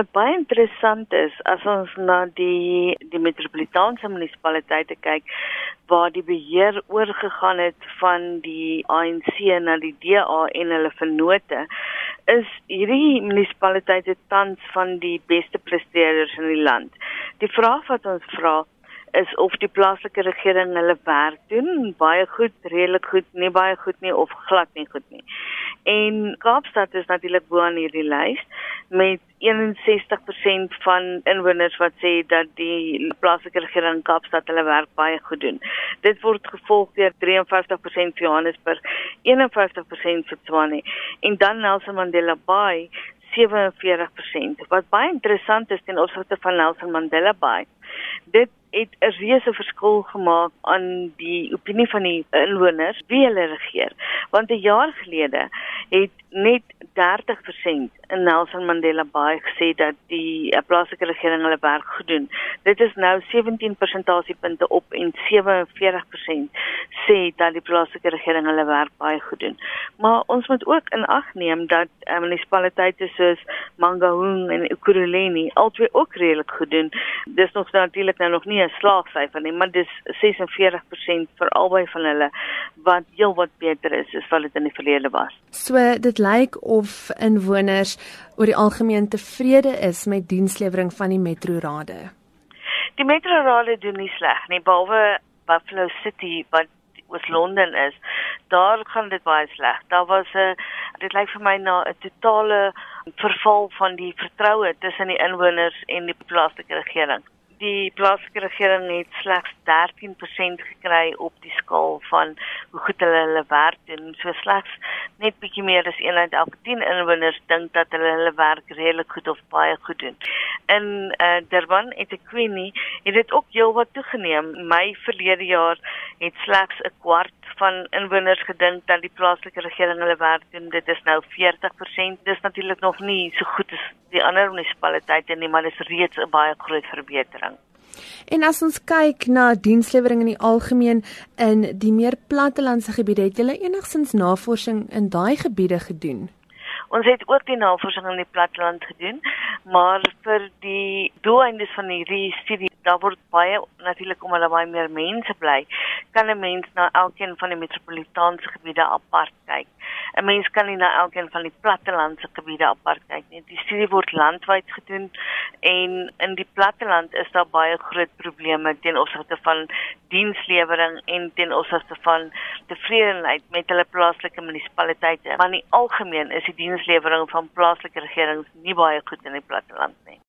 Wat baie interessant is as ons na die die metropolitaanse munisipaliteite kyk waar die beheer oorgegaan het van die ANC na die DA en hulle vennote is hierdie munisipaliteite tans van die beste presteerders in die land. Die vraag wat ons vra is of die plaaslike regering hulle werk doen baie goed, redelik goed, nie baie goed nie of glad nie goed nie. En Kaapstad is natuurlik bo aan hierdie lys met 61% van inwoners wat sê dat die plaaslike regering Kaapstad hulle werk baie goed doen. Dit word gevolg deur 53% vir Johannesburg, 51% vir Tshwane en dan Nelson Mandela Bay 47%. Wat baie interessant is ten opsigte van Nelson Mandela Bay. Dit het 'n reuse verskil gemaak aan die opinie van die inwoners wie hulle regeer. Want 'n jaar gelede het net 30% in Nelson Mandela Bay gesê dat die uh, plaaslike regering hulle werk goed doen. Dit is nou 17 persentasiepunte op en 47% sê dat die plaaslike regering hulle werk baie goed doen. Maar ons moet ook in ag neem dat uh, munisipaliteite soos Mangaung en Ekurhuleni albei ook redelik goed doen. Dis nog natuurlik nou nog nie 'n slaagsyfer nie, maar dis 46% vir albei van hulle wat heelwat beter is as wat dit in die verlede was. So dit lyk of inwoners oor die algemeen tevrede is met dienslewering van die metrorade. Die metrorade doen nie sleg nie, behalwe Buffalo City wat was Londen is. Daar gaan dit baie sleg. Daar was 'n dit lyk vir my na 'n totale verval van die vertroue tussen die inwoners en die plaaslike regering die plaaslike regering het slegs 13% gekry op die skaal van hoe goed hulle hulle werk doen. So slegs net bietjie meer as 1 uit elke 10 inwoners dink dat hulle hulle werk redelik goed of baie goed doen. In uh, Durban het ek Queenie het dit ook heelwat toegeneem. My verlede jaar het slegs 'n kwart van inwoners gedink dat die plaaslike regering hulle werk doen. Dit is nou 40%. Dis natuurlik nog nie so goed as die ander munisipaliteite nie, maar dit is reeds 'n baie groot verbetering. En as ons kyk na dienslewering in die algemeen in die meer plattelandse gebiede, het julle enigsins navorsing in daai gebiede gedoen? Ons het ook die navorsing in die platteland gedoen, maar vir die doeleindes van hierdie studie, daar word baie natuurlik om hulle baie meer mense bly, kan 'n mens na elkeen van die metropolitaanse gebiede apart kyk. 'n Mens kan nie na elkeen van die plattelandse gebiede apart kyk nie. Die studie word landwyd gedoen en in die platteland is daar baie groot probleme ten opsigte van dienslewering en ten opsigte van tevredenheid met hulle plaaslike munisipaliteite. Maar in algemeen is die dienslewering van plaaslike regerings nie baie goed in die platteland nie.